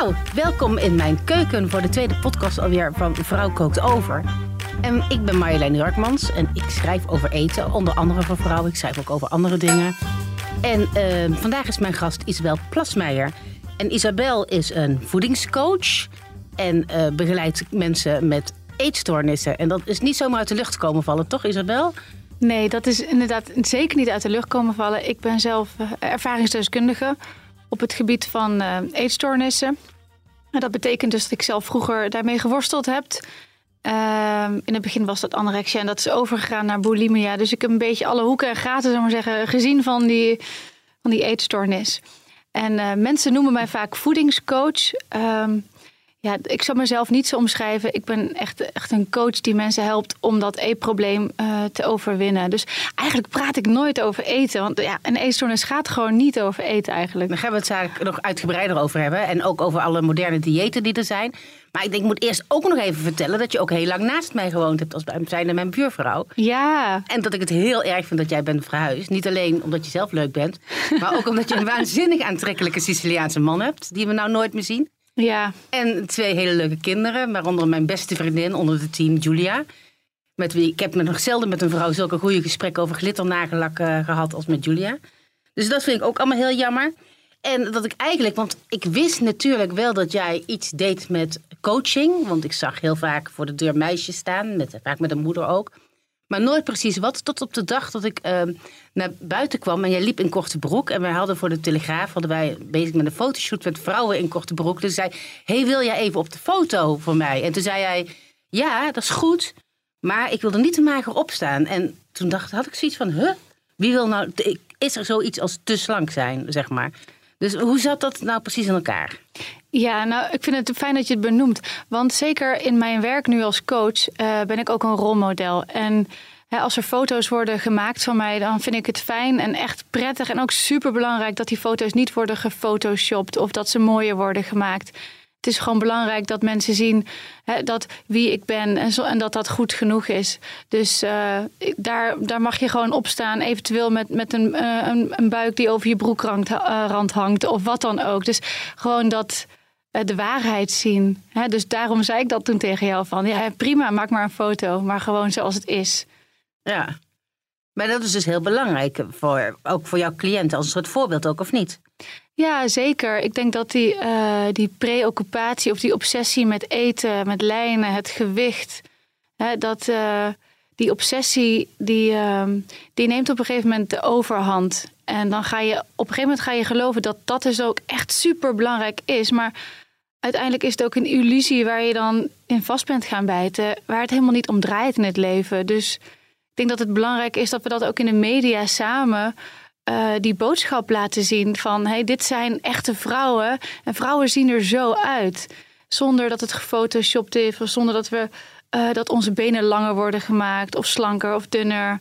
Nou, welkom in mijn keuken voor de tweede podcast alweer van Vrouw Kookt Over. En ik ben Marjolein Jarkmans en ik schrijf over eten, onder andere voor vrouwen. Ik schrijf ook over andere dingen. En eh, vandaag is mijn gast Isabel Plasmeijer. En Isabel is een voedingscoach en eh, begeleidt mensen met eetstoornissen. En dat is niet zomaar uit de lucht komen vallen, toch Isabel? Nee, dat is inderdaad zeker niet uit de lucht komen vallen. Ik ben zelf eh, ervaringsdeskundige op het gebied van uh, eetstoornissen. En dat betekent dus dat ik zelf vroeger daarmee geworsteld heb. Uh, in het begin was dat anorexia en dat is overgegaan naar bulimia. Dus ik heb een beetje alle hoeken en gaten, zou maar zeggen, gezien van die, van die eetstoornis. En uh, mensen noemen mij vaak voedingscoach. Ehm, ja, ik zou mezelf niet zo omschrijven. Ik ben echt, echt een coach die mensen helpt om dat eetprobleem uh, te overwinnen. Dus eigenlijk praat ik nooit over eten. Want ja, een eetstoornis gaat gewoon niet over eten eigenlijk. Dan gaan we het eigenlijk nog uitgebreider over hebben. En ook over alle moderne diëten die er zijn. Maar ik denk, ik moet eerst ook nog even vertellen dat je ook heel lang naast mij gewoond hebt als zijnde mijn buurvrouw. Ja. En dat ik het heel erg vind dat jij bent verhuisd. Niet alleen omdat je zelf leuk bent, maar ook omdat je een waanzinnig aantrekkelijke Siciliaanse man hebt, die we nou nooit meer zien. Ja. En twee hele leuke kinderen, waaronder mijn beste vriendin onder de team, Julia. Met wie, ik heb nog zelden met een vrouw zulke goede gesprekken over glitternagellak uh, gehad als met Julia. Dus dat vind ik ook allemaal heel jammer. En dat ik eigenlijk, want ik wist natuurlijk wel dat jij iets deed met coaching. Want ik zag heel vaak voor de deur meisjes staan, met, vaak met een moeder ook. Maar nooit precies wat. Tot op de dag dat ik uh, naar buiten kwam en jij liep in korte broek. En wij hadden voor de Telegraaf, hadden wij bezig met een fotoshoot met vrouwen in korte broek. Dus zei, hey, wil jij even op de foto voor mij? En toen zei hij, ja, dat is goed. Maar ik wil er niet te mager op staan. En toen dacht, had ik zoiets van, huh? Wie wil nou, is er zoiets als te slank zijn, zeg maar? Dus hoe zat dat nou precies in elkaar? Ja, nou, ik vind het fijn dat je het benoemt. Want zeker in mijn werk nu als coach uh, ben ik ook een rolmodel. En hè, als er foto's worden gemaakt van mij, dan vind ik het fijn en echt prettig. En ook super belangrijk dat die foto's niet worden gefotoshopt of dat ze mooier worden gemaakt. Het is gewoon belangrijk dat mensen zien hè, dat wie ik ben en, zo, en dat dat goed genoeg is. Dus uh, daar, daar mag je gewoon op staan, eventueel met, met een, uh, een, een, buik die over je broekrand uh, hangt of wat dan ook. Dus gewoon dat de waarheid zien. Hè? Dus daarom zei ik dat toen tegen jou van, ja prima, maak maar een foto, maar gewoon zoals het is. Ja, maar dat is dus heel belangrijk, voor, ook voor jouw cliënten, als een soort voorbeeld ook, of niet? Ja, zeker. Ik denk dat die, uh, die preoccupatie of die obsessie met eten, met lijnen, het gewicht, hè, dat uh, die obsessie, die, uh, die neemt op een gegeven moment de overhand. En dan ga je op een gegeven moment ga je geloven dat dat dus ook echt super belangrijk is. Maar uiteindelijk is het ook een illusie waar je dan in vast bent gaan bijten, waar het helemaal niet om draait in het leven. Dus ik denk dat het belangrijk is dat we dat ook in de media samen uh, die boodschap laten zien van hey, dit zijn echte vrouwen en vrouwen zien er zo uit. Zonder dat het gefotoshopt is of zonder dat, we, uh, dat onze benen langer worden gemaakt of slanker of dunner.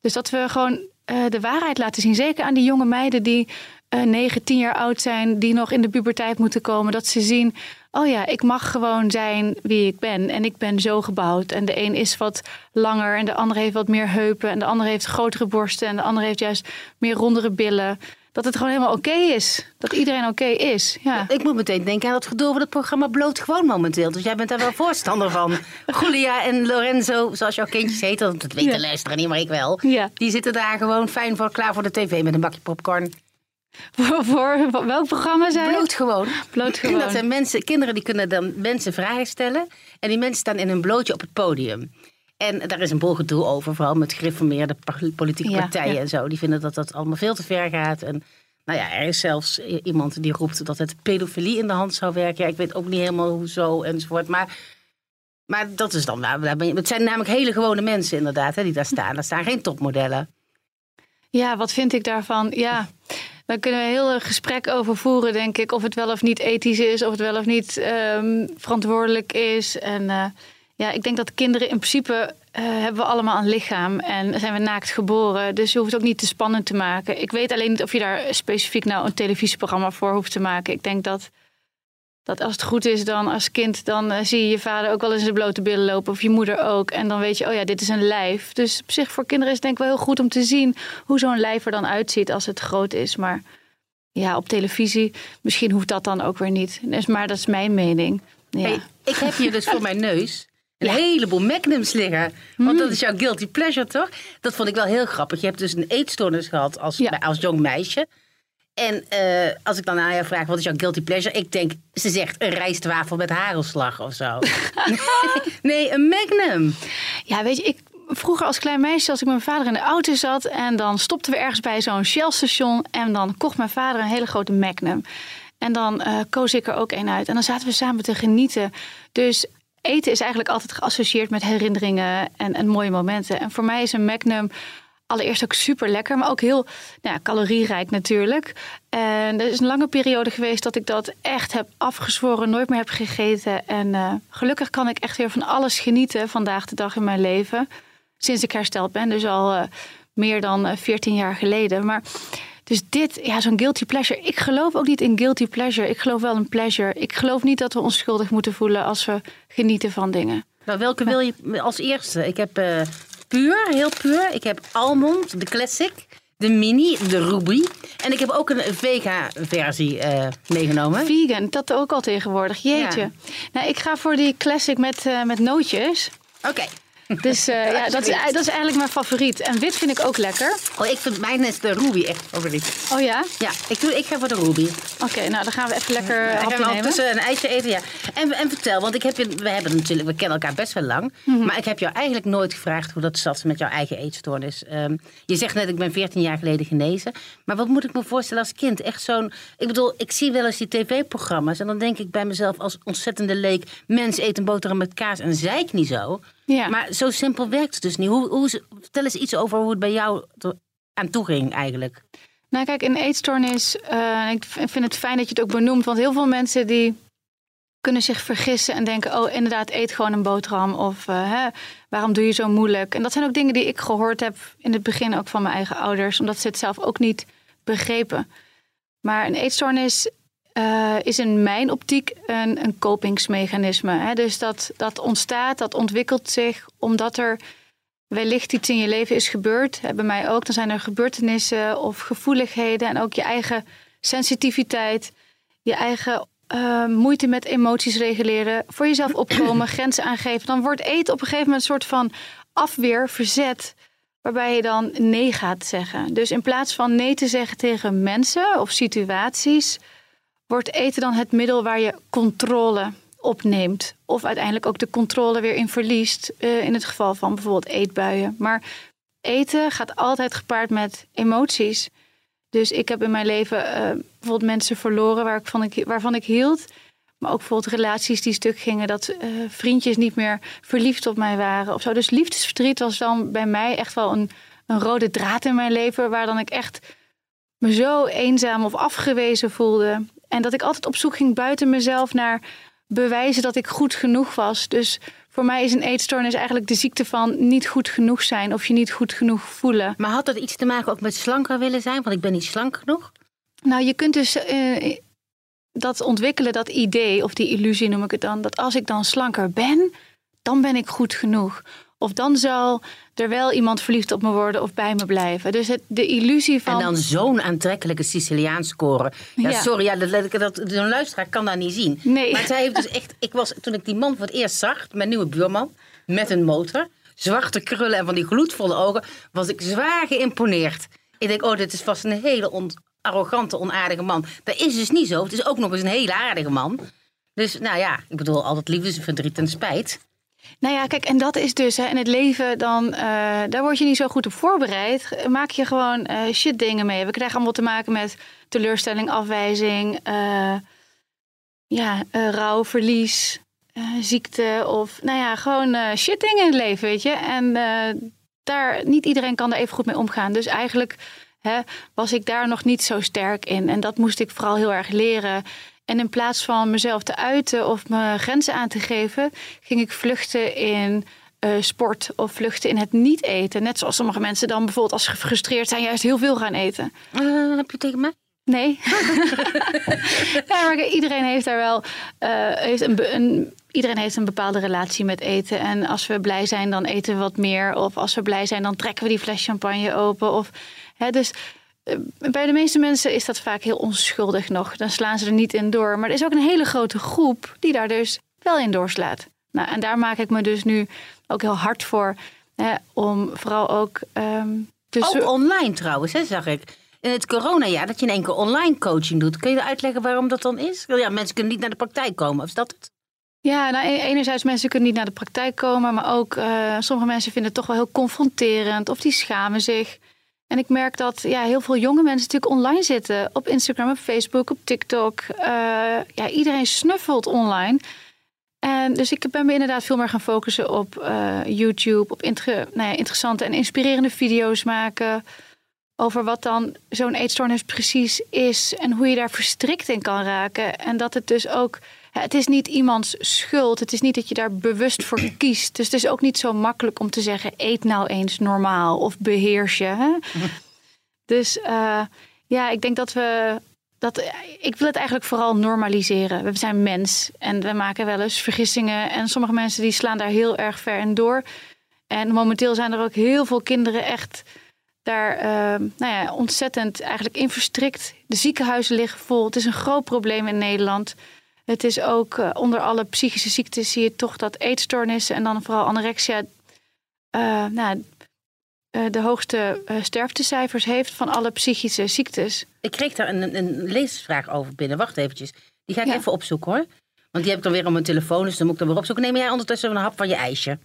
Dus dat we gewoon uh, de waarheid laten zien. Zeker aan die jonge meiden die uh, 9, 10 jaar oud zijn, die nog in de puberteit moeten komen. Dat ze zien, oh ja, ik mag gewoon zijn wie ik ben. En ik ben zo gebouwd. En de een is wat langer en de ander heeft wat meer heupen. En de ander heeft grotere borsten en de ander heeft juist meer rondere billen. Dat het gewoon helemaal oké okay is. Dat iedereen oké okay is. Ja. Ik moet meteen denken aan het gedoe over het programma Bloot Gewoon momenteel. Dus jij bent daar wel voorstander van. Julia en Lorenzo, zoals jouw kindjes heten, dat weten ja. luisteren niet, maar ik wel. Ja. Die zitten daar gewoon fijn voor, klaar voor de tv met een bakje popcorn. Voor, voor welk programma zijn Bloot gewoon. Bloot gewoon. Dat zijn mensen, kinderen die kunnen dan mensen vragen stellen. En die mensen staan in een blootje op het podium. En daar is een boel gedoe over, vooral met gereformeerde politieke ja, partijen ja. en zo. Die vinden dat dat allemaal veel te ver gaat. En nou ja, er is zelfs iemand die roept dat het pedofilie in de hand zou werken. Ja, ik weet ook niet helemaal hoezo enzovoort. Maar, maar dat is dan, het zijn namelijk hele gewone mensen inderdaad hè, die daar staan. Er staan geen topmodellen. Ja, wat vind ik daarvan? Ja, daar kunnen we een heel gesprek over voeren, denk ik. Of het wel of niet ethisch is, of het wel of niet ehm, verantwoordelijk is. En eh, ja, ik denk dat kinderen in principe uh, hebben we allemaal een lichaam en zijn we naakt geboren. Dus je hoeft het ook niet te spannend te maken. Ik weet alleen niet of je daar specifiek nou een televisieprogramma voor hoeft te maken. Ik denk dat dat als het goed is dan als kind, dan uh, zie je je vader ook wel eens in de blote billen lopen. Of je moeder ook. En dan weet je, oh ja, dit is een lijf. Dus op zich voor kinderen is het denk ik wel heel goed om te zien hoe zo'n lijf er dan uitziet als het groot is. Maar ja, op televisie, misschien hoeft dat dan ook weer niet. Dus, maar dat is mijn mening. Ja. Hey, ik heb hier dus voor mijn neus een heleboel magnums liggen. Want Mm. dat is jouw guilty pleasure, toch? Dat vond ik wel heel grappig. Je hebt dus een eetstoornis gehad als, Ja. als jong meisje. En eh, als ik dan aan jou vraag, wat is jouw guilty pleasure? Ik denk, ze zegt een rijstwafel met hagelslag of zo. nee, een magnum. Ja, weet je, ik, vroeger als klein meisje, als ik met mijn vader in de auto zat en dan stopten we ergens bij zo'n Shell-station en dan kocht mijn vader een hele grote Magnum. En dan eh, koos ik er ook een uit. En dan zaten we samen te genieten. Dus eten is eigenlijk altijd geassocieerd met herinneringen en, en mooie momenten. En voor mij is een Magnum allereerst ook super lekker, maar ook heel nou ja, calorierijk natuurlijk. En er is een lange periode geweest dat ik dat echt heb afgezworen, nooit meer heb gegeten. En eh, gelukkig kan ik echt weer van alles genieten vandaag de dag in mijn leven. Sinds ik hersteld ben, dus al eh, meer dan eh, 14 jaar geleden. Maar dus dit, ja, zo'n guilty pleasure. Ik geloof ook niet in guilty pleasure. Ik geloof wel in pleasure. Ik geloof niet dat we ons schuldig moeten voelen als we genieten van dingen. Nou, welke wil je als eerste? Ik heb eh, puur, heel puur. Ik heb almond, de classic, de mini, de ruby. En ik heb ook een vega-versie eh, meegenomen. Vegan, dat ook al tegenwoordig. Jeetje. Ja. Nou, ik ga voor die classic met, eh, met nootjes. Oké. Dus eh, ja, dat is, dat is eigenlijk mijn favoriet. En wit vind ik ook lekker. Oh, ik vind mijn is de ruby echt favoriet. Oh ja? Ja, ik, doe, ik ga voor de ruby. Oké, nou dan gaan we even lekker Ik hapje ga nemen. ondertussen een ijsje eten, ja. En, en vertel, want ik heb je, we hebben natuurlijk, we kennen elkaar best wel lang. Mhm. Maar ik heb jou eigenlijk nooit gevraagd hoe dat zat met jouw eigen eetstoornis. Ehm, je zegt net, ik ben 14 jaar geleden genezen. Maar wat moet ik me voorstellen als kind? Echt zo'n, ik bedoel, ik zie wel eens die tv-programma's. En dan denk ik bij mezelf als ontzettende leek, mens eet een boterham met kaas en zeik niet zo. Ja. Maar zo simpel werkt het dus niet. Hoe, hoe, vertel eens iets over hoe het bij jou aan toe ging eigenlijk. Nou kijk, een eetstoornis, eh, ik vind het fijn dat je het ook benoemt. Want heel veel mensen die kunnen zich vergissen en denken... oh, inderdaad, eet gewoon een boterham. Of eh, hè, waarom doe je zo moeilijk? En dat zijn ook dingen die ik gehoord heb in het begin ook van mijn eigen ouders. Omdat ze het zelf ook niet begrepen. Maar een eetstoornis eh, is in mijn optiek een, een kopingsmechanisme. Hè? Dus dat, dat ontstaat, dat ontwikkelt zich omdat er wellicht iets in je leven is gebeurd. Hè, bij mij ook. Dan zijn er gebeurtenissen of gevoeligheden. En ook je eigen sensitiviteit. Je eigen eh, moeite met emoties reguleren. Voor jezelf opkomen, grenzen aangeven. Dan wordt eten op een gegeven moment een soort van afweer, verzet. Waarbij je dan nee gaat zeggen. Dus in plaats van nee te zeggen tegen mensen of situaties, wordt eten dan het middel waar je controle opneemt. Of uiteindelijk ook de controle weer in verliest. eh, in het geval van bijvoorbeeld eetbuien. Maar eten gaat altijd gepaard met emoties. Dus ik heb in mijn leven eh, bijvoorbeeld mensen verloren waar ik van ik, waarvan ik hield. Maar ook bijvoorbeeld relaties die stuk gingen. Dat eh, vriendjes niet meer verliefd op mij waren of zo. Dus liefdesverdriet was dan bij mij echt wel een, een rode draad in mijn leven. Waar dan ik echt me zo eenzaam of afgewezen voelde. En dat ik altijd op zoek ging buiten mezelf naar bewijzen dat ik goed genoeg was. Dus voor mij is een eetstoornis eigenlijk de ziekte van niet goed genoeg zijn of je niet goed genoeg voelen. Maar had dat iets te maken ook met slanker willen zijn? Want ik ben niet slank genoeg. Nou, je kunt dus eh, dat ontwikkelen, dat idee of die illusie noem ik het dan, dat als ik dan slanker ben, dan ben ik goed genoeg. Of dan zal er wel iemand verliefd op me worden of bij me blijven. Dus het, de illusie van. En dan zo'n aantrekkelijke Siciliaans scoren. Ja, Ja. sorry, ja, dat, dat, dat, zo'n luisteraar kan dat niet zien. Nee. Maar zij heeft dus echt... Ik was, toen ik die man voor het eerst zag, mijn nieuwe buurman, met een motor, zwarte krullen en van die gloedvolle ogen, was ik zwaar geïmponeerd. Ik denk, oh, dit is vast een hele on- arrogante, onaardige man. Dat is dus niet zo. Het is ook nog eens een hele aardige man. Dus nou ja, ik bedoel, altijd liefdesverdriet en spijt. Nou ja, kijk, en dat is dus hè, in het leven, dan, eh, daar word je niet zo goed op voorbereid. Maak je gewoon eh, shit dingen mee. We krijgen allemaal te maken met teleurstelling, afwijzing, eh, ja, rouw, verlies, ziekte of, nou ja, gewoon shit dingen in het leven, weet je. En daar, niet iedereen kan daar even goed mee omgaan. Dus eigenlijk hè, was ik daar nog niet zo sterk in. En dat moest ik vooral heel erg leren. En in plaats van mezelf te uiten of mijn grenzen aan te geven, ging ik vluchten in uh, sport of vluchten in het niet eten. Net zoals sommige mensen dan bijvoorbeeld als ze gefrustreerd zijn, juist heel veel gaan eten. Uh, heb je tegen mij? Nee. ja, maar iedereen heeft daar wel uh, heeft een, een, iedereen heeft een bepaalde relatie met eten. En als we blij zijn, dan eten we wat meer. Of als we blij zijn, dan trekken we die fles champagne open. Of, hè, dus bij de meeste mensen is dat vaak heel onschuldig nog. Dan slaan ze er niet in door. Maar er is ook een hele grote groep die daar dus wel in doorslaat. Nou, en daar maak ik me dus nu ook heel hard voor. Hè, om vooral ook. Um, dus ook online trouwens, hè, zag ik. In het coronajaar dat je in één keer online coaching doet. Kun je uitleggen waarom dat dan is? Ja, mensen kunnen niet naar de praktijk komen. Of is dat het? Ja, nou, e-, enerzijds mensen kunnen niet naar de praktijk komen. Maar ook uh, sommige mensen vinden het toch wel heel confronterend. Of die schamen zich. En ik merk dat ja, heel veel jonge mensen natuurlijk online zitten. Op Instagram, op Facebook, op TikTok. Uh, ja, iedereen snuffelt online. En dus ik ben me inderdaad veel meer gaan focussen op uh, YouTube, op nou ja, interessante en inspirerende video's maken. Over wat dan zo'n eetstoornis precies is en hoe je daar verstrikt in kan raken. En dat het dus ook, het is niet iemands schuld. Het is niet dat je daar bewust voor kiest. Dus het is ook niet zo makkelijk om te zeggen: eet nou eens normaal of beheers je. Hè? Dus uh, ja, ik denk dat we dat, ik wil het eigenlijk vooral normaliseren. We zijn mens en we maken wel eens vergissingen. En sommige mensen die slaan daar heel erg ver in door. En momenteel zijn er ook heel veel kinderen echt daar uh, nou ja, ontzettend eigenlijk in verstrikt. De ziekenhuizen liggen vol. Het is een groot probleem in Nederland. Het is ook uh, onder alle psychische ziektes zie je toch dat eetstoornissen en dan vooral anorexia uh, nou, uh, de hoogste sterftecijfers heeft van alle psychische ziektes. Ik kreeg daar een, een leesvraag over binnen. Wacht eventjes. Die ga ik even opzoeken hoor. Want die heb ik dan weer op mijn telefoon, dus dan moet ik dan weer opzoeken. Neem jij ondertussen een hap van je ijsje.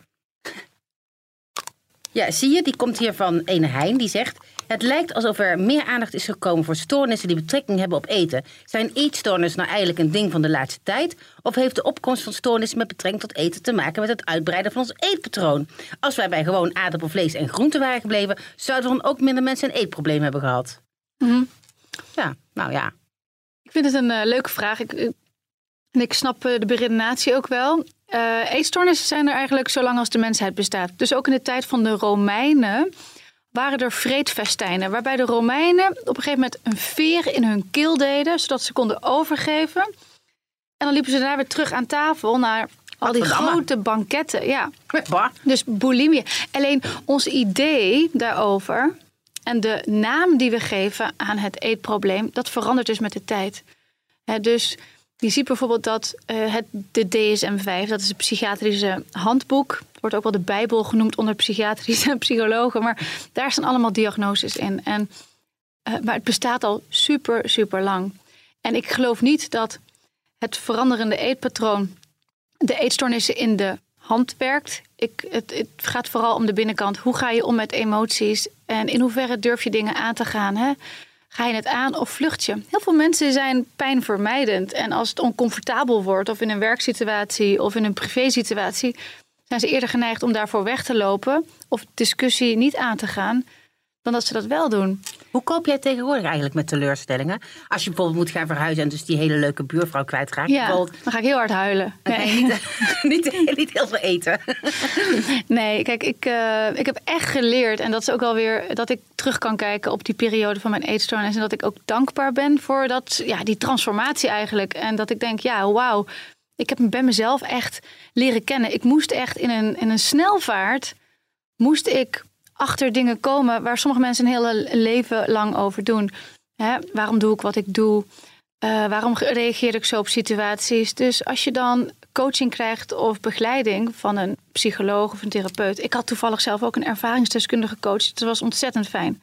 Ja, zie je, die komt hier van Ene Heijn. Die zegt, het lijkt alsof er meer aandacht is gekomen voor stoornissen die betrekking hebben op eten. Zijn eetstoornissen nou eigenlijk een ding van de laatste tijd? Of heeft de opkomst van stoornissen met betrekking tot eten te maken met het uitbreiden van ons eetpatroon? Als wij bij gewoon aardappel, vlees en groenten waren gebleven, zouden dan ook minder mensen een eetprobleem hebben gehad? Mm Ja, nou ja. Ik vind het een uh, leuke vraag. Ik, en ik snap uh, de beredenatie ook wel. Uh, eetstoornissen zijn er eigenlijk zolang als de mensheid bestaat. Dus ook in de tijd van de Romeinen waren er vreedfestijnen. Waarbij de Romeinen op een gegeven moment een veer in hun keel deden. Zodat ze konden overgeven. En dan liepen ze daar weer terug aan tafel naar al die grote banketten. Ja. Dus bulimie. Alleen ons idee daarover en de naam die we geven aan het eetprobleem, dat verandert dus met de tijd. He, dus je ziet bijvoorbeeld dat uh, het, de DSM-5, dat is het psychiatrische handboek, wordt ook wel de Bijbel genoemd onder psychiatrische psychologen, maar daar staan allemaal diagnoses in. En, uh, maar het bestaat al super, super lang. En ik geloof niet dat het veranderende eetpatroon de eetstoornissen in de hand werkt. Ik, het, het, gaat vooral om de binnenkant. Hoe ga je om met emoties? En in hoeverre durf je dingen aan te gaan? Hè? Ga je het aan of vlucht je? Heel veel mensen zijn pijnvermijdend. En als het oncomfortabel wordt, of in een werksituatie of in een privésituatie, zijn ze eerder geneigd om daarvoor weg te lopen of discussie niet aan te gaan, dan dat ze dat wel doen. Hoe koop jij tegenwoordig eigenlijk met teleurstellingen? Als je bijvoorbeeld moet gaan verhuizen en dus die hele leuke buurvrouw kwijtraakt. Ja, dan ga ik heel hard huilen. Nee. niet, niet, niet, heel veel eten. nee, kijk, ik, uh, ik heb echt geleerd. En dat is ook alweer dat ik terug kan kijken op die periode van mijn eetstoornis. En dat ik ook dankbaar ben voor dat, ja, die transformatie eigenlijk. En dat ik denk, ja, wauw. Ik heb bij mezelf echt leren kennen. Ik moest echt in een, in een snelvaart... moest ik achter dingen komen waar sommige mensen een hele leven lang over doen. Hè? Waarom doe ik wat ik doe? Uh, waarom reageer ik zo op situaties? Dus als je dan coaching krijgt of begeleiding van een psycholoog of een therapeut. Ik had toevallig zelf ook een ervaringsdeskundige coach. Dat was ontzettend fijn.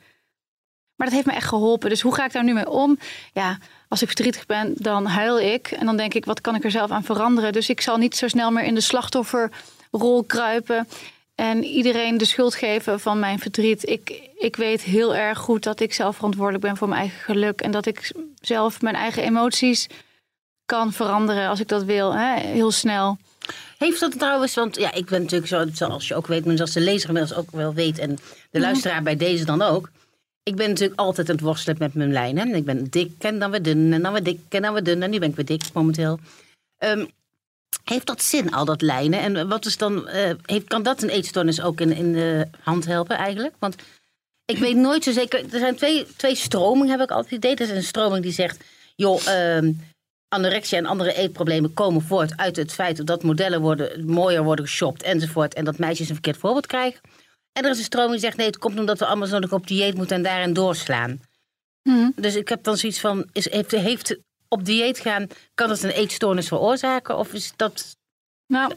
Maar dat heeft me echt geholpen. Dus hoe ga ik daar nu mee om? Ja, als ik verdrietig ben, dan huil ik. En dan denk ik, wat kan ik er zelf aan veranderen? Dus ik zal niet zo snel meer in de slachtofferrol kruipen en iedereen de schuld geven van mijn verdriet. Ik, ik weet heel erg goed dat ik zelf verantwoordelijk ben voor mijn eigen geluk. En dat ik zelf mijn eigen emoties kan veranderen als ik dat wil. Hè? Heel snel. Heeft dat trouwens, want ja, ik ben natuurlijk zo, zoals je ook weet, maar zoals de lezer inmiddels ook wel weet en de luisteraar bij deze dan ook. Ik ben natuurlijk altijd aan het worstelen met mijn lijnen. Ik ben dik en dan weer dun en dan weer dik en dan weer dun en nu ben ik weer dik momenteel. Ehm, heeft dat zin, al dat lijnen? En wat is dan, eh, heeft, kan dat een eetstoornis ook in, in de hand helpen eigenlijk? Want ik weet nooit zo zeker. Er zijn twee, twee stromingen, heb ik altijd het idee. Er is een stroming die zegt: joh, ehm, anorexia en andere eetproblemen komen voort uit het feit dat modellen worden, mooier worden geshopt enzovoort. En dat meisjes een verkeerd voorbeeld krijgen. En er is een stroming die zegt: nee, het komt omdat we allemaal zo op dieet moeten en daarin doorslaan. Mhm. Dus ik heb dan zoiets van: is, heeft, heeft op dieet gaan, kan dat een eetstoornis veroorzaken? Of is dat. Nou,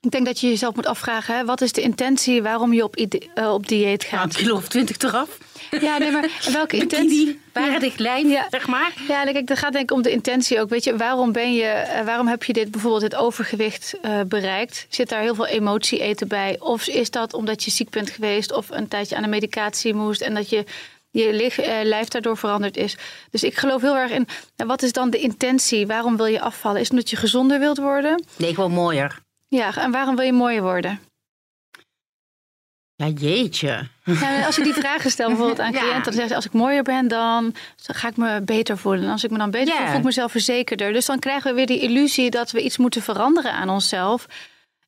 ik denk dat je jezelf moet afvragen, hè, wat is de intentie waarom je op, eh, op dieet Een gaat? kilo of twintig eraf? Ja, nee, maar welke intentie? Waardig lijf, Ja. zeg maar. Ja, kijk, dat gaat denk ik om de intentie ook. Weet je, waarom ben je, eh, waarom heb je dit bijvoorbeeld het overgewicht eh, bereikt? Zit daar heel veel emotie eten bij? Of is dat omdat je ziek bent geweest of een tijdje aan de medicatie moest en dat je je lig- eh, lijf daardoor veranderd is? Dus ik geloof heel erg in, nou, wat is dan de intentie? Waarom wil je afvallen? Is het omdat je gezonder wilt worden? Nee, gewoon mooier. Ja, en waarom wil je mooier worden? Ja, jeetje. Ja, en als ik die vragen stel bijvoorbeeld aan Ja. cliënten, dan zeggen ze als ik mooier ben, dan ga ik me beter voelen. En als ik me dan beter voel, voel ik mezelf verzekerder. Dus dan krijgen we weer die illusie dat we iets moeten veranderen aan onszelf.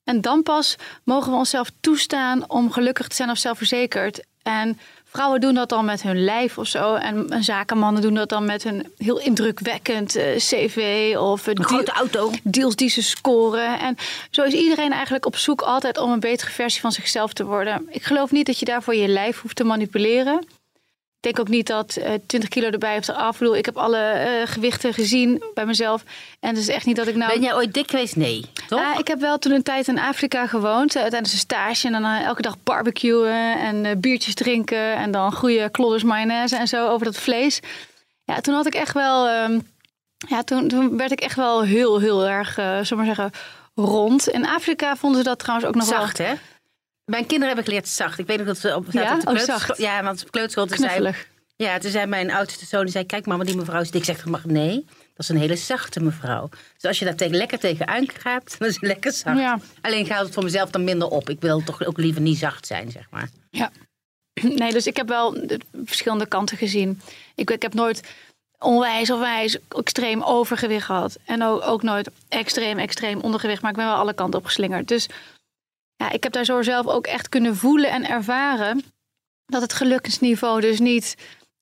En dan pas mogen we onszelf toestaan om gelukkig te zijn of zelfverzekerd. En vrouwen doen dat dan met hun lijf of zo. En, en zakenmannen doen dat dan met een heel indrukwekkend eh, cv of een Een grote auto. deals die ze scoren. En zo is iedereen eigenlijk op zoek altijd om een betere versie van zichzelf te worden. Ik geloof niet dat je daarvoor je lijf hoeft te manipuleren. Ik denk ook niet dat eh 20 kilo erbij of eraf. Ik bedoel, ik heb alle eh, gewichten gezien bij mezelf. En het is echt niet dat ik nou... Ben jij ooit dik geweest? Nee, toch? Ah, ik heb wel toen een tijd in Afrika gewoond. eh, tijdens een stage. En dan elke dag barbecuen en biertjes drinken. En dan goede klodders mayonaise en zo over dat vlees. Ja, toen had ik echt wel... ehm, ja, toen, toen werd ik echt wel heel, heel erg, zullen we maar zeggen, rond. In Afrika vonden ze dat trouwens ook nog zacht, wel hè? Mijn kinderen hebben geleerd zacht. Ik weet nog dat ze op, Ja? op de Oh, kleuterschool. Ja, want op kleuterschool zei, knuffelig. ja, toen zei mijn oudste zoon, die zei, kijk mama, die mevrouw is dik. Ik zeg, mag nee, dat is een hele zachte mevrouw. Dus als je daar tegen, lekker tegenaan gaat, dan is het lekker zacht. Ja. Alleen gaat het voor mezelf dan minder op. Ik wil toch ook liever niet zacht zijn, zeg maar. Ja. Nee, dus ik heb wel de verschillende kanten gezien. Ik, ik heb nooit onwijs of wijs extreem overgewicht gehad. En ook, ook nooit extreem, extreem ondergewicht. Maar ik ben wel alle kanten op geslingerd. Dus ja, ik heb daar zo zelf ook echt kunnen voelen en ervaren... dat het geluksniveau dus niet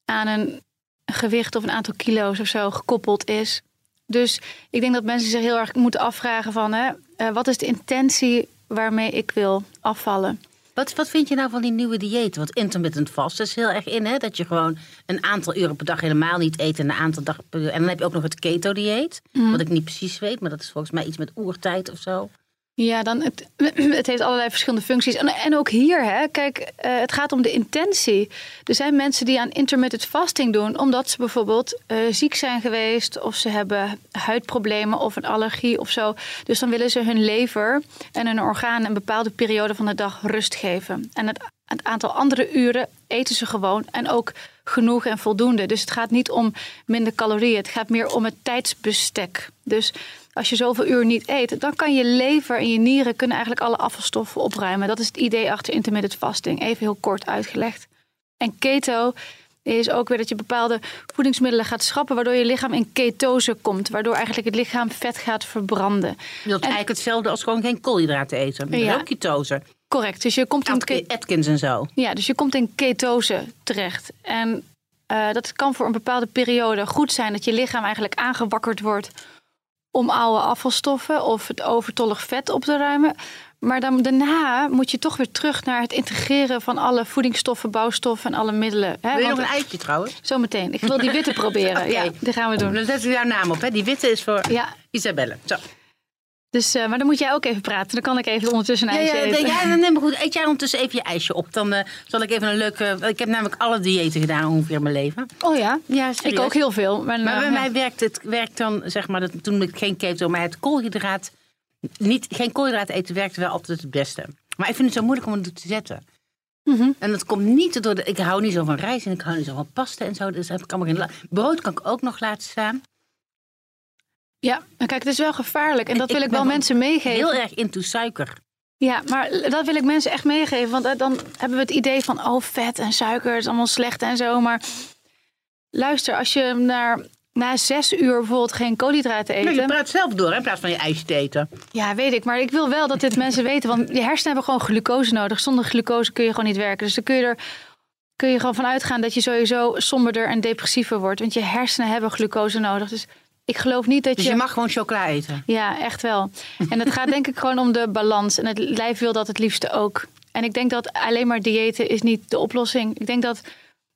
aan een gewicht of een aantal kilo's of zo gekoppeld is. Dus ik denk dat mensen zich heel erg moeten afvragen van... Hè, eh, wat is de intentie waarmee ik wil afvallen? Wat, wat vind je nou van die nieuwe diëten? Want intermittent fast is heel erg in, hè? Dat je gewoon een aantal uren per dag helemaal niet eet en een aantal dagen per uur. En dan heb je ook nog het keto-dieet, wat ik niet precies weet, maar dat is volgens mij iets met oertijd of zo. Ja, dan het, het heeft allerlei verschillende functies. En, en ook hier, hè, kijk, eh, het gaat om de intentie. Er zijn mensen die aan intermittent fasting doen, omdat ze bijvoorbeeld eh, ziek zijn geweest, of ze hebben huidproblemen of een allergie of zo. Dus dan willen ze hun lever en hun organen een bepaalde periode van de dag rust geven. En het, het aantal andere uren eten ze gewoon en ook genoeg en voldoende. Dus het gaat niet om minder calorieën, het gaat meer om het tijdsbestek. Dus als je zoveel uur niet eet, dan kan je lever en je nieren kunnen eigenlijk alle afvalstoffen opruimen. Dat is het idee achter intermittent fasting. Even heel kort uitgelegd. En keto is ook weer dat je bepaalde voedingsmiddelen gaat schrappen, waardoor je lichaam in ketose komt, waardoor eigenlijk het lichaam vet gaat verbranden. Dat is eigenlijk hetzelfde als gewoon geen koolhydraten eten. Is Ja. ook ketose. Correct. Dus je komt in Atk- Atkins en zo. Ja, dus je komt in ketose terecht. En eh, dat kan voor een bepaalde periode goed zijn dat je lichaam eigenlijk aangewakkerd wordt om oude afvalstoffen of het overtollig vet op te ruimen. Maar dan, daarna moet je toch weer terug naar het integreren van alle voedingsstoffen, bouwstoffen en alle middelen. Hè? Wil je nog een eitje trouwens? Zometeen. Ik wil die witte proberen. Ja, die gaan we doen. Dan zetten we jouw naam op. Hè? Die witte is voor Ja, Isabelle. Zo. Dus, eh, maar dan moet jij ook even praten. Dan kan ik even ondertussen een Ja, ijsje ja, eten. ja, dan neem maar goed. Eet jij ondertussen even je ijsje op. Dan eh, zal ik even een leuke... Ik heb namelijk alle diëten gedaan ongeveer in mijn leven. Oh ja? Ja, Ik ook heel veel. Maar, Maar eh, bij ja. mij werkt het werkt dan, zeg maar, dat, toen ik geen keto, maar het koolhydraat, niet, geen koolhydraat eten werkte wel altijd het beste. Maar ik vind het zo moeilijk om het te zetten. Mhm. En dat komt niet door de, ik hou niet zo van rijst en ik hou niet zo van pasta en zo. Dus heb ik allemaal geen Brood kan ik ook nog laten staan. Ja, maar kijk, het is wel gevaarlijk. En dat wil ik, wel mensen meegeven. Heel erg into suiker. Ja, maar dat wil ik mensen echt meegeven. Want eh, dan hebben we het idee van, oh, vet en suiker is allemaal slecht en zo. Maar luister, als je naar, na zes uur bijvoorbeeld geen koolhydraten Nee, je praat zelf door hè, in plaats van je ijs te eten. Ja, weet ik. Maar ik wil wel dat dit mensen weten. Want je hersenen hebben gewoon glucose nodig. Zonder glucose kun je gewoon niet werken. Dus dan kun je er kun je gewoon van uitgaan dat je sowieso somberder en depressiever wordt. Want je hersenen hebben glucose nodig. Dus ik geloof niet dat Dus je mag gewoon chocola eten. Ja, echt wel. En het gaat denk ik gewoon om de balans. En het lijf wil dat het liefste ook. En ik denk dat alleen maar diëten is niet de oplossing. Ik denk dat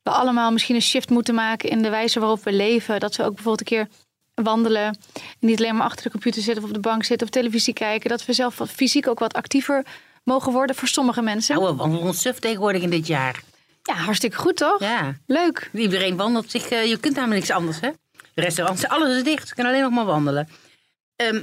we allemaal misschien een shift moeten maken in de wijze waarop we leven. Dat we ook bijvoorbeeld een keer wandelen. En niet alleen maar achter de computer zitten of op de bank zitten of televisie kijken. Dat we zelf wat fysiek ook wat actiever mogen worden voor sommige mensen. Nou, we wandelen suf tegenwoordig in dit jaar. Ja, hartstikke goed toch? Ja. Leuk. Iedereen wandelt zich. eh, je kunt namelijk niks anders, hè? Restaurants, alles is dicht. Je kan alleen nog maar wandelen. Ehm,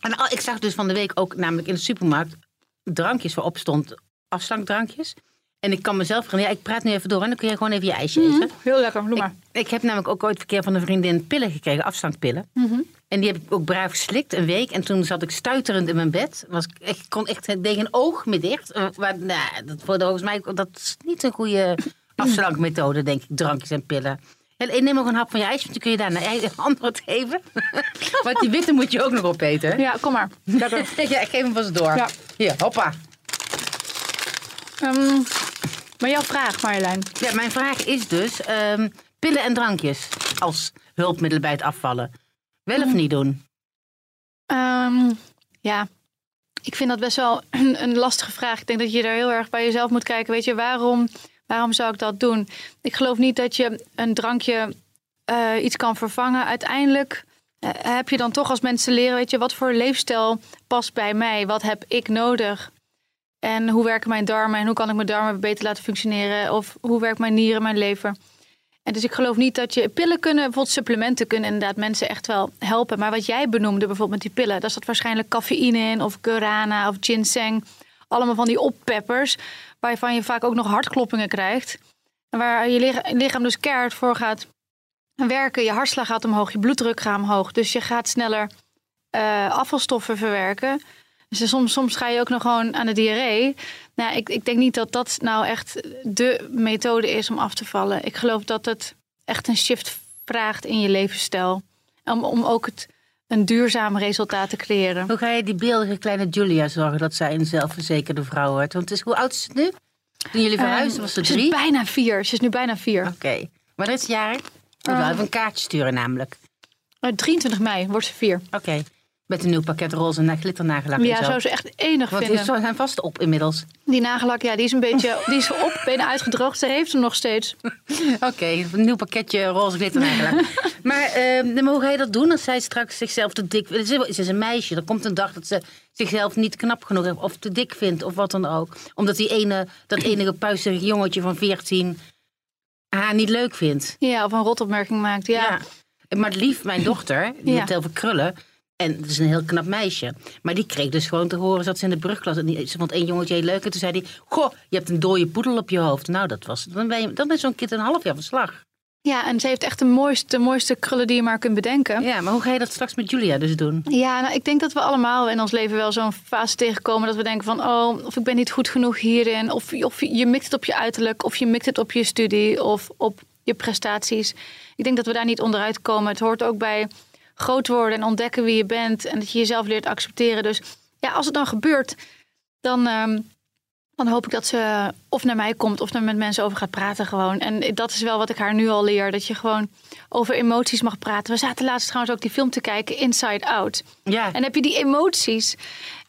en al- ik zag dus van de week ook namelijk in de supermarkt drankjes waarop stond afslankdrankjes. En ik kan mezelf gaan, ja, ik praat nu even door en dan kun je gewoon even je ijsje eten. Heel lekker, doe Ik, maar. ik heb namelijk ook ooit een keer van een vriendin pillen gekregen, afslankpillen. Mhm. En die heb ik ook braaf geslikt, een week. En toen zat ik stuiterend in mijn bed. Was ik kon echt tegen een oog me dicht. Eh, Maar, nou, dat, voor volgens mij dat is niet een goede afslankmethode, denk ik. Drankjes en pillen. Neem nog een hap van je ijsje, want dan kun je daarna een antwoord geven. Want die witte moet je ook nog opeten. hè? Ja, kom maar. Ja, ik geef hem vast door. Ja. Hier, hoppa. Ehm, maar jouw vraag, Marjolein. Ja, mijn vraag is dus: ehm, pillen en drankjes als hulpmiddel bij het afvallen. Wel of niet doen? Ehm, ja, ik vind dat best wel een, een lastige vraag. Ik denk dat je daar heel erg bij jezelf moet kijken. Weet je, waarom, waarom zou ik dat doen? Ik geloof niet dat je een drankje eh, iets kan vervangen. Uiteindelijk eh, heb je dan toch als mensen leren, weet je, wat voor leefstijl past bij mij? Wat heb ik nodig? En hoe werken mijn darmen en hoe kan ik mijn darmen beter laten functioneren? Of hoe werkt mijn nieren, mijn lever? En dus ik geloof niet dat je pillen kunnen, bijvoorbeeld supplementen kunnen inderdaad mensen echt wel helpen. Maar wat jij benoemde bijvoorbeeld met die pillen, daar zat waarschijnlijk cafeïne in of guarana of ginseng. Allemaal van die oppeppers, waarvan je vaak ook nog hartkloppingen krijgt. En waar je licha- lichaam dus keihard voor gaat werken. Je hartslag gaat omhoog, je bloeddruk gaat omhoog. Dus je gaat sneller eh, afvalstoffen verwerken. Dus soms, soms ga je ook nog gewoon aan de diarree. Nou, ik, ik denk niet dat dat nou echt de methode is om af te vallen. Ik geloof dat het echt een shift vraagt in je levensstijl. Om, om ook het, een duurzaam resultaat te creëren. Hoe ga je die beeldige kleine Julia zorgen dat zij een zelfverzekerde vrouw wordt? Want het is, hoe oud is het nu? Toen jullie verhuisden was ze Ehm, Ze drie? is bijna vier. Ze is nu bijna vier. Oké. Maar is jarig? Ik moet wel even een kaartje sturen namelijk. Eh, 23 mei wordt ze vier. Oké. Met een nieuw pakket roze en glitternagellak Ja, zo. zou ze echt enig Want die vinden. zijn vast op inmiddels. Die nagellak, ja, die is een beetje die is op, bijna uitgedroogd. Ze heeft hem nog steeds. Oké, een nieuw pakketje roze glitternagellak. maar, maar hoe ga je dat doen als zij straks zichzelf te dik... Ze, ze is een meisje. Er komt een dag dat ze zichzelf niet knap genoeg heeft of te dik vindt of wat dan ook. Omdat die ene, dat enige puisterige jongetje van 14 haar niet leuk vindt. Ja, of een rotopmerking maakt. Ja. Ja. Maar lief, mijn dochter, die Ja. heeft heel veel krullen. En het is een heel knap meisje. Maar die kreeg dus gewoon te horen, zat ze in de brugklas. En die, ze vond één jongetje heel leuk. En toen zei hij, goh, je hebt een dode poedel op je hoofd. Nou, dat was, dan ben je, dan ben je zo'n kind een half jaar van slag. ja, en ze heeft echt de mooiste, de mooiste krullen die je maar kunt bedenken. Ja, maar hoe ga je dat straks met Julia dus doen? Ja, nou, ik denk dat we allemaal in ons leven wel zo'n fase tegenkomen dat we denken van, oh, of ik ben niet goed genoeg hierin, of, of je mikt het op je uiterlijk, of je mikt het op je studie, of op je prestaties. Ik denk dat we daar niet onderuit komen. Het hoort ook bij groot worden en ontdekken wie je bent en dat je jezelf leert accepteren. Dus ja, als het dan gebeurt, dan, ehm, dan hoop ik dat ze of naar mij komt of er met mensen over gaat praten gewoon. En dat is wel wat ik haar nu al leer, dat je gewoon over emoties mag praten. We zaten laatst trouwens ook die film te kijken, Inside Out. Ja, En heb je die emoties.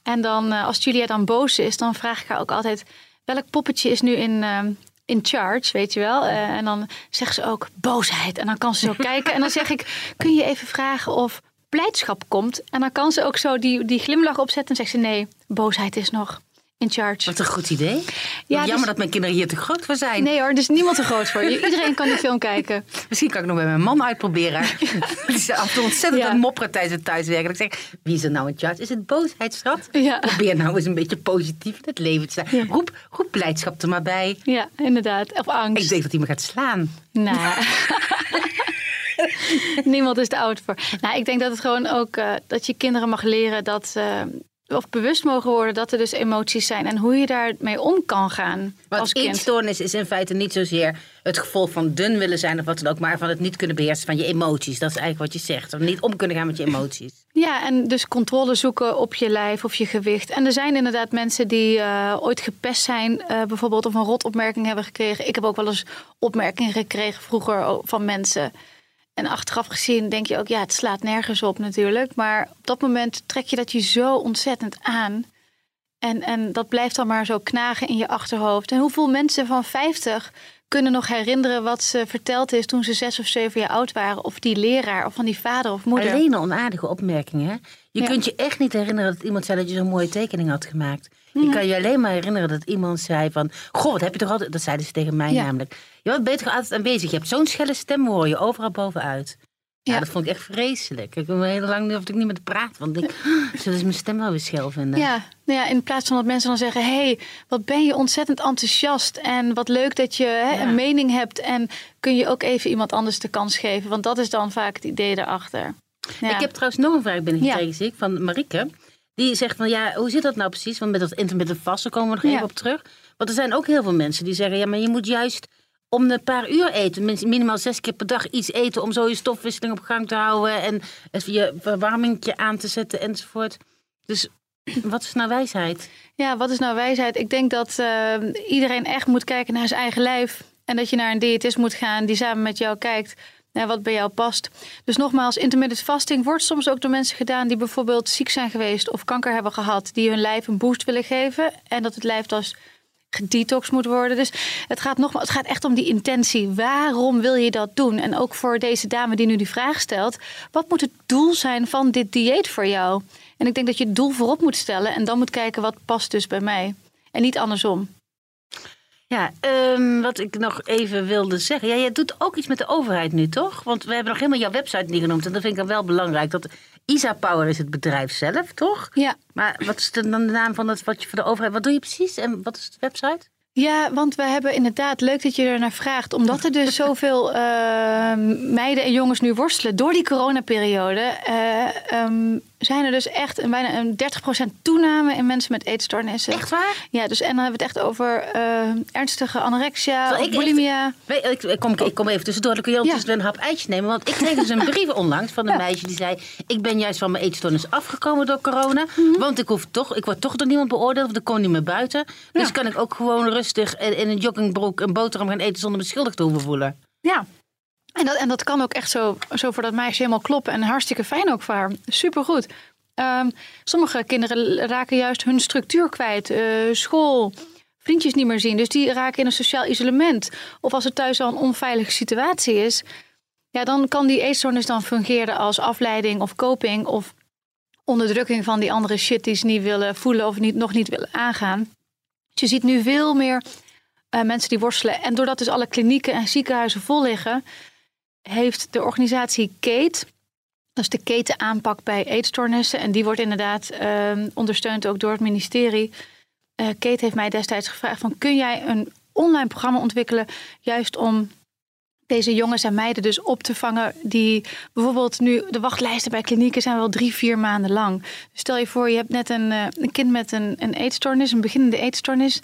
En dan, eh, als Julia dan boos is, dan vraag ik haar ook altijd: welk poppetje is nu in, ehm, in charge, weet je wel? Eh, en dan zegt ze ook boosheid. En dan kan ze zo kijken. En dan zeg ik: kun je even vragen of blijdschap komt? En dan kan ze ook zo die, die glimlach opzetten. En zegt ze: nee, boosheid is nog in charge. wat een goed idee. Ja, Jammer dus- dat mijn kinderen hier te groot voor zijn. Nee hoor, er is niemand te groot voor je. Iedereen kan die film kijken. Misschien kan ik nog bij mijn man uitproberen. Die is af en toe ontzettend Ja. mopperen tijdens het thuiswerken. Ik zeg, wie is er nou in charge? Is het boosheid, schat? Ja. Probeer nou eens een beetje positief in het leven te zijn. Ja. Roep, roep blijdschap er maar bij. Ja, inderdaad. Of angst. Ik denk dat hij me gaat slaan. Nou, Niemand is te oud voor. Nou, ik denk dat het gewoon ook uh, dat je kinderen mag leren dat. Uh, of bewust mogen worden dat er dus emoties zijn en hoe je daarmee om kan gaan. Want als kind. eetstoornis is in feite niet zozeer het gevolg van dun willen zijn of wat dan ook, maar van het niet kunnen beheersen van je emoties. Dat is eigenlijk wat je zegt. Of niet om kunnen gaan met je emoties. Ja, en dus controle zoeken op je lijf of je gewicht. En er zijn inderdaad mensen die uh, ooit gepest zijn, uh, bijvoorbeeld of een rotopmerking hebben gekregen. Ik heb ook wel eens opmerkingen gekregen vroeger van mensen. En achteraf gezien denk je ook, ja, het slaat nergens op natuurlijk. Maar op dat moment trek je dat je zo ontzettend aan. En, en dat blijft dan maar zo knagen in je achterhoofd. En hoeveel mensen van 50 kunnen nog herinneren wat ze verteld is toen ze zes of zeven jaar oud waren? Of die leraar, of van die vader of moeder. Alleen een onaardige opmerkingen. Je ja. kunt je echt niet herinneren dat iemand zei dat je zo'n mooie tekening had gemaakt. Je ja. kan je alleen maar herinneren dat iemand zei van... Goh, wat heb je toch altijd... Dat zeiden ze tegen mij ja. namelijk. Je bent beter altijd aanwezig. Je hebt zo'n schelle stem, hoor je overal bovenuit. Ja, ja, dat vond ik echt vreselijk. Ik ben heel lang durfde ik niet met te praten. Want ik zullen ze mijn stem wel weer schel vinden. Ja, nou ja, in plaats van dat mensen dan zeggen... hé, hey, wat ben je ontzettend enthousiast... en wat leuk dat je hè, ja. een mening hebt... en kun je ook even iemand anders de kans geven. Want dat is dan vaak het idee daarachter. Ja. Ik heb trouwens nog een vraag binnengekregen, zie ik, van Marieke. Die zegt van, ja, hoe zit dat nou precies? Want met dat intermittent vasten komen we nog even op terug. Want er zijn ook heel veel mensen die zeggen... ja, maar je moet juist om een paar uur eten. Minimaal zes keer per dag iets eten om zo je stofwisseling op gang te houden. En je verwarming aan te zetten enzovoort. Dus wat is nou wijsheid? Ja, wat is nou wijsheid? Ik denk dat uh, iedereen echt moet kijken naar zijn eigen lijf. En dat je naar een diëtist moet gaan die samen met jou kijkt naar wat bij jou past. Dus nogmaals, intermittent fasting wordt soms ook door mensen gedaan die bijvoorbeeld ziek zijn geweest of kanker hebben gehad, die hun lijf een boost willen geven. En dat het lijf dus gedetox moet worden. Dus het gaat, nogmaals, het gaat echt om die intentie. Waarom wil je dat doen? En ook voor deze dame die nu die vraag stelt: wat moet het doel zijn van dit dieet voor jou? En ik denk dat je het doel voorop moet stellen en dan moet kijken wat past dus bij mij. En niet andersom. Ja, um, wat ik nog even wilde zeggen. Ja, jij doet ook iets met de overheid nu, toch? Want we hebben nog helemaal jouw website niet genoemd. En dat vind ik dan wel belangrijk. Dat Isa Power is het bedrijf zelf, toch? Ja. Maar wat is dan de naam van het wat je voor de overheid... Wat doe je precies en wat is de website? Ja, want we hebben inderdaad, leuk dat je er naar vraagt, omdat er dus zoveel uh, meiden en jongens nu worstelen door die coronaperiode, uh, um, zijn er dus echt een, bijna een 30% toename in mensen met eetstoornissen. Echt waar? Ja, dus en dan hebben we het echt over uh, ernstige anorexia, of bulimia. Ik, ik, kom, ik kom even tussendoor, dan kun je ja. een hap eitjes nemen. Want ik kreeg dus een brief onlangs van een ja. meisje die zei, ik ben juist van mijn eetstoornis afgekomen door corona. Mm -hmm. Want ik, hoef toch, ik word toch door niemand beoordeeld, of ik kom niet meer buiten. Dus ja. kan ik ook gewoon rustig in een joggingbroek een boterham gaan eten zonder me schuldig te hoeven voelen. Ja, en dat, en dat kan ook echt zo, zo voor dat meisje helemaal kloppen. En hartstikke fijn ook voor haar. Supergoed. Um, sommige kinderen raken juist hun structuur kwijt. Uh, school, vriendjes niet meer zien. Dus die raken in een sociaal isolement. Of als het thuis al een onveilige situatie is. Ja, dan kan die eetstoornis dan fungeren als afleiding of coping. Of onderdrukking van die andere shit die ze niet willen voelen of niet, nog niet willen aangaan. Dus je ziet nu veel meer uh, mensen die worstelen. En doordat dus alle klinieken en ziekenhuizen vol liggen heeft de organisatie Kate, dat is de ketenaanpak bij eetstoornissen. En die wordt inderdaad uh, ondersteund ook door het ministerie. Uh, Kate heeft mij destijds gevraagd van kun jij een online programma ontwikkelen juist om deze jongens en meiden dus op te vangen die bijvoorbeeld nu de wachtlijsten bij klinieken zijn wel drie, vier maanden lang. Stel je voor je hebt net een, uh, een kind met een, een eetstoornis, een beginnende eetstoornis.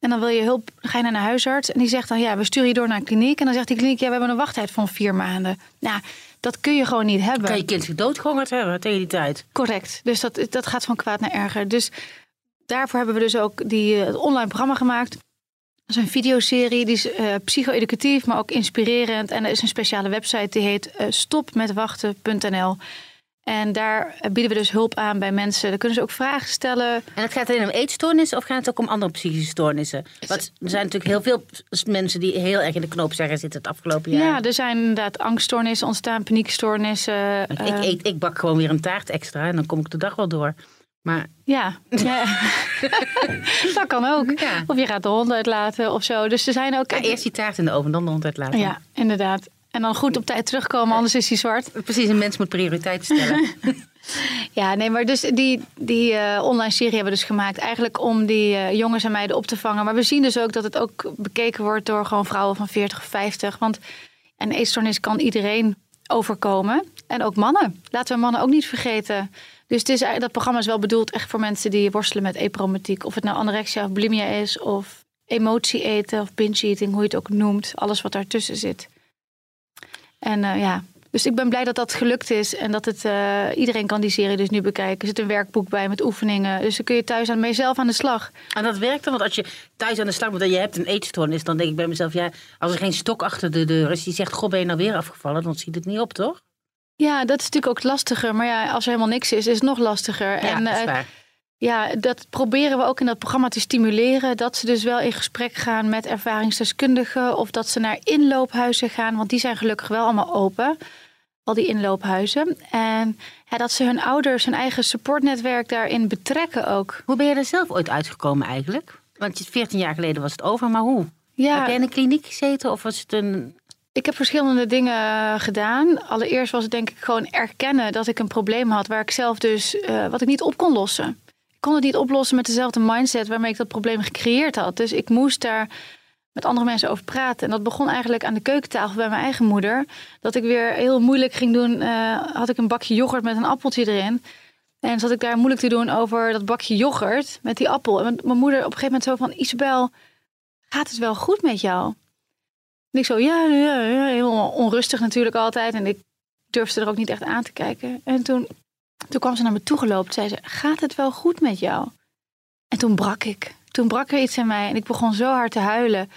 En dan wil je hulp, ga je naar een huisarts. En die zegt dan, ja, we sturen je door naar een kliniek. En dan zegt die kliniek, ja, we hebben een wachttijd van vier maanden. Nou, dat kun je gewoon niet hebben. Kan je kind doodgehongerd hebben tegen die tijd? Correct. Dus dat, dat gaat van kwaad naar erger. Dus daarvoor hebben we dus ook die, het online programma gemaakt. Dat is een videoserie, die is uh, psycho-educatief, maar ook inspirerend. En er is een speciale website die heet uh, stopmetwachten.nl. En daar bieden we dus hulp aan bij mensen. Daar kunnen ze ook vragen stellen. En het gaat alleen om eetstoornissen of gaat het ook om andere psychische stoornissen? Want er zijn natuurlijk heel veel mensen die heel erg in de knoop zijn zitten het afgelopen jaar. Ja, er zijn inderdaad angststoornissen ontstaan, paniekstoornissen. Ik, eet, ik bak gewoon weer een taart extra en dan kom ik de dag wel door. Maar... Ja, ja. dat kan ook. Ja. Of je gaat de hond uitlaten of zo. Dus er zijn ook. Ja, eerst die taart in de oven, dan de hond uitlaten. Ja, inderdaad. En dan goed op tijd terugkomen, anders is hij zwart. Precies, een mens moet prioriteiten stellen. ja, nee, maar dus die, die uh, online serie hebben we dus gemaakt eigenlijk om die uh, jongens en meiden op te vangen. Maar we zien dus ook dat het ook bekeken wordt door gewoon vrouwen van 40 of 50. Want een eetstoornis kan iedereen overkomen. En ook mannen. Laten we mannen ook niet vergeten. Dus het is, dat programma is wel bedoeld echt voor mensen die worstelen met epromatiek. Of het nou anorexia of bulimia is, of emotie eten of binge eating, hoe je het ook noemt. Alles wat daartussen zit. En eh, ja, dus ik ben blij dat dat gelukt is. En dat het, eh, iedereen kan die serie dus nu bekijken. Er zit een werkboek bij met oefeningen. Dus dan kun je thuis aan jezelf aan de slag. En dat werkt dan? Want als je thuis aan de slag moet en je hebt een eetstoornis, dan denk ik bij mezelf, ja, als er geen stok achter de deur is die zegt, goh, ben je nou weer afgevallen, dan ziet het niet op, toch? Ja, dat is natuurlijk ook lastiger. Maar ja, als er helemaal niks is, is het nog lastiger. Ja, en dat is eh, waar. Ja, dat proberen we ook in dat programma te stimuleren. Dat ze dus wel in gesprek gaan met ervaringsdeskundigen. Of dat ze naar inloophuizen gaan. Want die zijn gelukkig wel allemaal open. Al die inloophuizen. En ja, dat ze hun ouders, hun eigen supportnetwerk daarin betrekken ook. Hoe ben je er zelf ooit uitgekomen eigenlijk? Want je- 14 jaar geleden was het over, maar hoe? Heb Ja, jij in een kliniek gezeten of was het een... Ik heb verschillende dingen gedaan. Allereerst was het denk ik gewoon erkennen dat ik een probleem had waar ik zelf dus eh, wat ik niet op kon lossen. Ik kon het niet oplossen met dezelfde mindset waarmee ik dat probleem gecreëerd had. Dus ik moest daar met andere mensen over praten. En dat begon eigenlijk aan de keukentafel bij mijn eigen moeder. Dat ik weer heel moeilijk ging doen. eh, had ik een bakje yoghurt met een appeltje erin. En zat ik daar moeilijk te doen over dat bakje yoghurt met die appel. En mijn- moeder op een gegeven moment zo van... Isabel, gaat het wel goed met jou? En ik zo, ja, ja, ja, heel onrustig natuurlijk altijd. En ik durfde er ook niet echt aan te kijken. En toen, toen kwam ze naar me toe gelopen. Zei ze, gaat het wel goed met jou? En toen brak ik. Toen brak er iets in mij. En ik begon zo hard te huilen.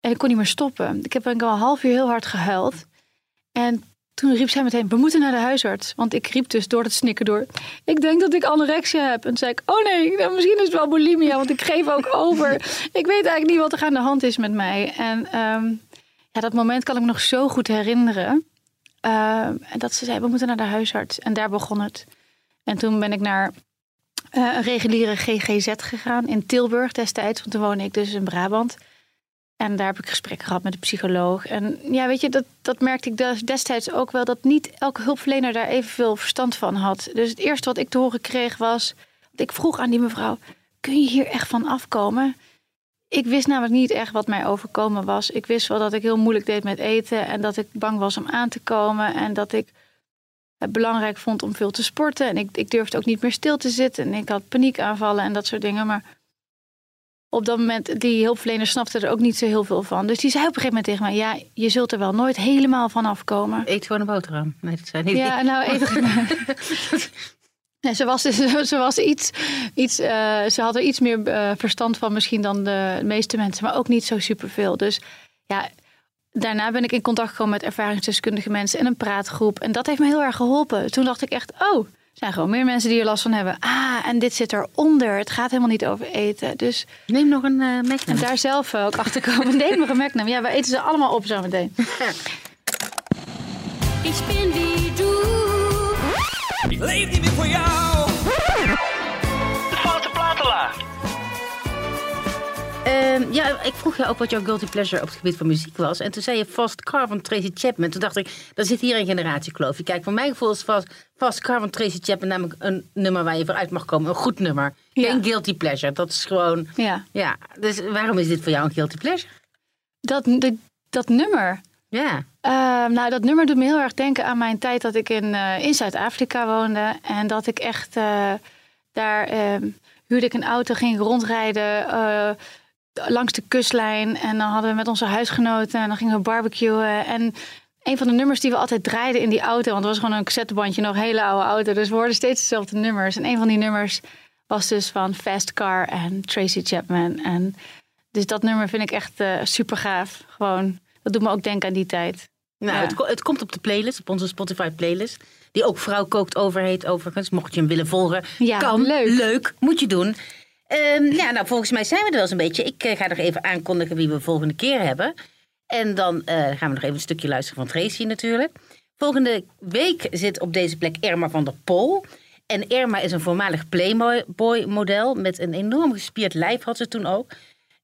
En ik kon niet meer stoppen. Ik heb denk ik al een half uur heel hard gehuild. En toen riep zij meteen, we moeten naar de huisarts. Want ik riep dus door het snikken door. Ik denk dat ik anorexia heb. En toen zei ik, oh nee, nou, misschien is het wel bulimia. Want ik geef ook over. Ik weet eigenlijk niet wat er aan de hand is met mij. En ehm, ja, dat moment kan ik me nog zo goed herinneren. En dat ze zei, we moeten naar de huisarts. En daar begon het. En toen ben ik naar eh, een reguliere GGZ gegaan in Tilburg destijds. Want toen woonde ik dus in Brabant. En daar heb ik gesprekken gehad met de psycholoog. En ja, weet je, dat, dat merkte ik des- destijds ook wel... dat niet elke hulpverlener daar evenveel verstand van had. Dus het eerste wat ik te horen kreeg was... ik vroeg aan die mevrouw, kun je hier echt van afkomen? Ik wist namelijk niet echt wat mij overkomen was. Ik wist wel dat ik heel moeilijk deed met eten... en dat ik bang was om aan te komen... en dat ik belangrijk vond om veel te sporten. En ik, ik durfde ook niet meer stil te zitten. En ik had paniekaanvallen en dat soort dingen. Maar op dat moment, die hulpverlener snapte er ook niet zo heel veel van. Dus die zei op een gegeven moment tegen mij... ja, je zult er wel nooit helemaal van afkomen. Eet gewoon een boterham. Nee, dat zijn niet... Ja, nou even... Nee, ze, was, dus- ze was iets, iets eh, ze had er iets meer eh, verstand van misschien dan de meeste mensen, maar ook niet zo superveel. Dus ja, daarna ben ik in contact gekomen met ervaringsdeskundige mensen en een praatgroep. En dat heeft me heel erg geholpen. Toen dacht ik echt, oh, er zijn gewoon meer mensen die er last van hebben. Ah, en dit zit eronder. Het gaat helemaal niet over eten. Dus Neem nog een eh en daar zelf ook achter komen. Neem nog een Magnum. Ja, we eten ze allemaal op zo meteen. Ich bin wie du. Ik leef niet meer voor jou. Ehm, ja, ik vroeg je ook wat jouw guilty pleasure op het gebied van muziek was. En toen zei je Fast Car van Tracy Chapman. Toen dacht ik, er zit hier een generatiekloof. Kijk, voor mijn gevoel is Fast, Fast Car van Tracy Chapman namelijk een nummer waar je vooruit mag komen. Een goed nummer. Ja. Geen guilty pleasure. Dat is gewoon... Ja, Ja, dus waarom is dit voor jou een guilty pleasure? dat, dat, dat nummer. Ja. Ehm, nou, dat nummer doet me heel erg denken aan mijn tijd dat ik in, eh, in Zuid-Afrika woonde. En dat ik echt eh, daar ehm, huurde ik een auto, ging rondrijden eh, langs de kustlijn. En dan hadden we met onze huisgenoten en dan gingen we barbecuen. En een van de nummers die we altijd draaiden in die auto, want het was gewoon een cassettebandje, nog een hele oude auto. Dus we hoorden steeds dezelfde nummers. En een van die nummers was dus van Fast Car en Tracy Chapman. En dus dat nummer vind ik echt super gaaf. Gewoon, dat doet me ook denken aan die tijd. Nou, Ja. het, ko- het komt op de playlist, op onze Spotify playlist. Die ook Vrouw Kookt Over heet overigens. Mocht je hem willen volgen. Ja, kan. leuk. Moet je doen. Ehm, ja, nou, volgens mij zijn we er wel eens een beetje. Ik eh, ga nog even aankondigen wie we volgende keer hebben. En dan eh, gaan we nog even een stukje luisteren van Tracy natuurlijk. Volgende week zit op deze plek Irma van der Pol. En Irma is een voormalig Playboy-model. Met een enorm gespierd lijf had ze toen ook.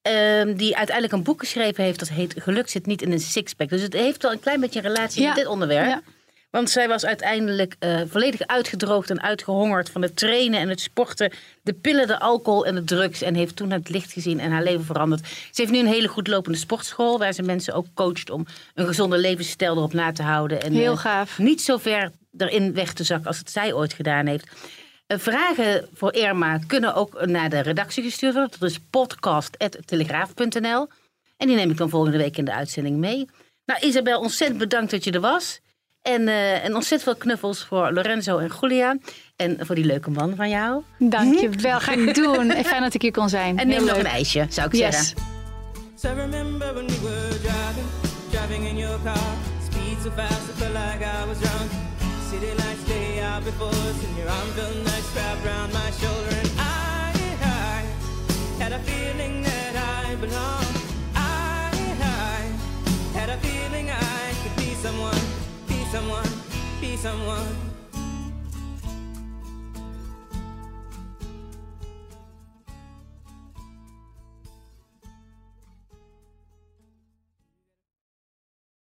Ehm, die uiteindelijk een boek geschreven heeft dat heet Geluk zit niet in een sixpack. Dus het heeft wel een klein beetje een relatie Ja. met dit onderwerp. Ja. Want zij was uiteindelijk eh, volledig uitgedroogd en uitgehongerd van het trainen en het sporten, de pillen, de alcohol en de drugs. En heeft toen het licht gezien en haar leven veranderd. Ze heeft nu een hele goed lopende sportschool waar ze mensen ook coacht om een gezonde levensstijl erop na te houden. En, Heel eh, gaaf. Niet zo ver erin weg te zakken als het zij ooit gedaan heeft. Eh, Vragen voor Irma kunnen ook naar de redactie gestuurd worden. Dat is podcast.telegraaf.nl. En die neem ik dan volgende week in de uitzending mee. Nou, Isabel, ontzettend bedankt dat je er was. En, eh, en ontzettend veel knuffels voor Lorenzo en Julia. En voor die leuke man van jou. Dankjewel, ga ik doen. Fijn dat ik hier kon zijn. En Heel neem nog een ijsje, zou ik Yes. zeggen. So remember when we were driving, driving in your car. Speed so fast, I felt like I was drunk. City lights lay out before us, and your arm felt nice wrapped around my shoulder. And I, I had a feeling that I belonged. I, I had a feeling I could be someone, someone, be someone.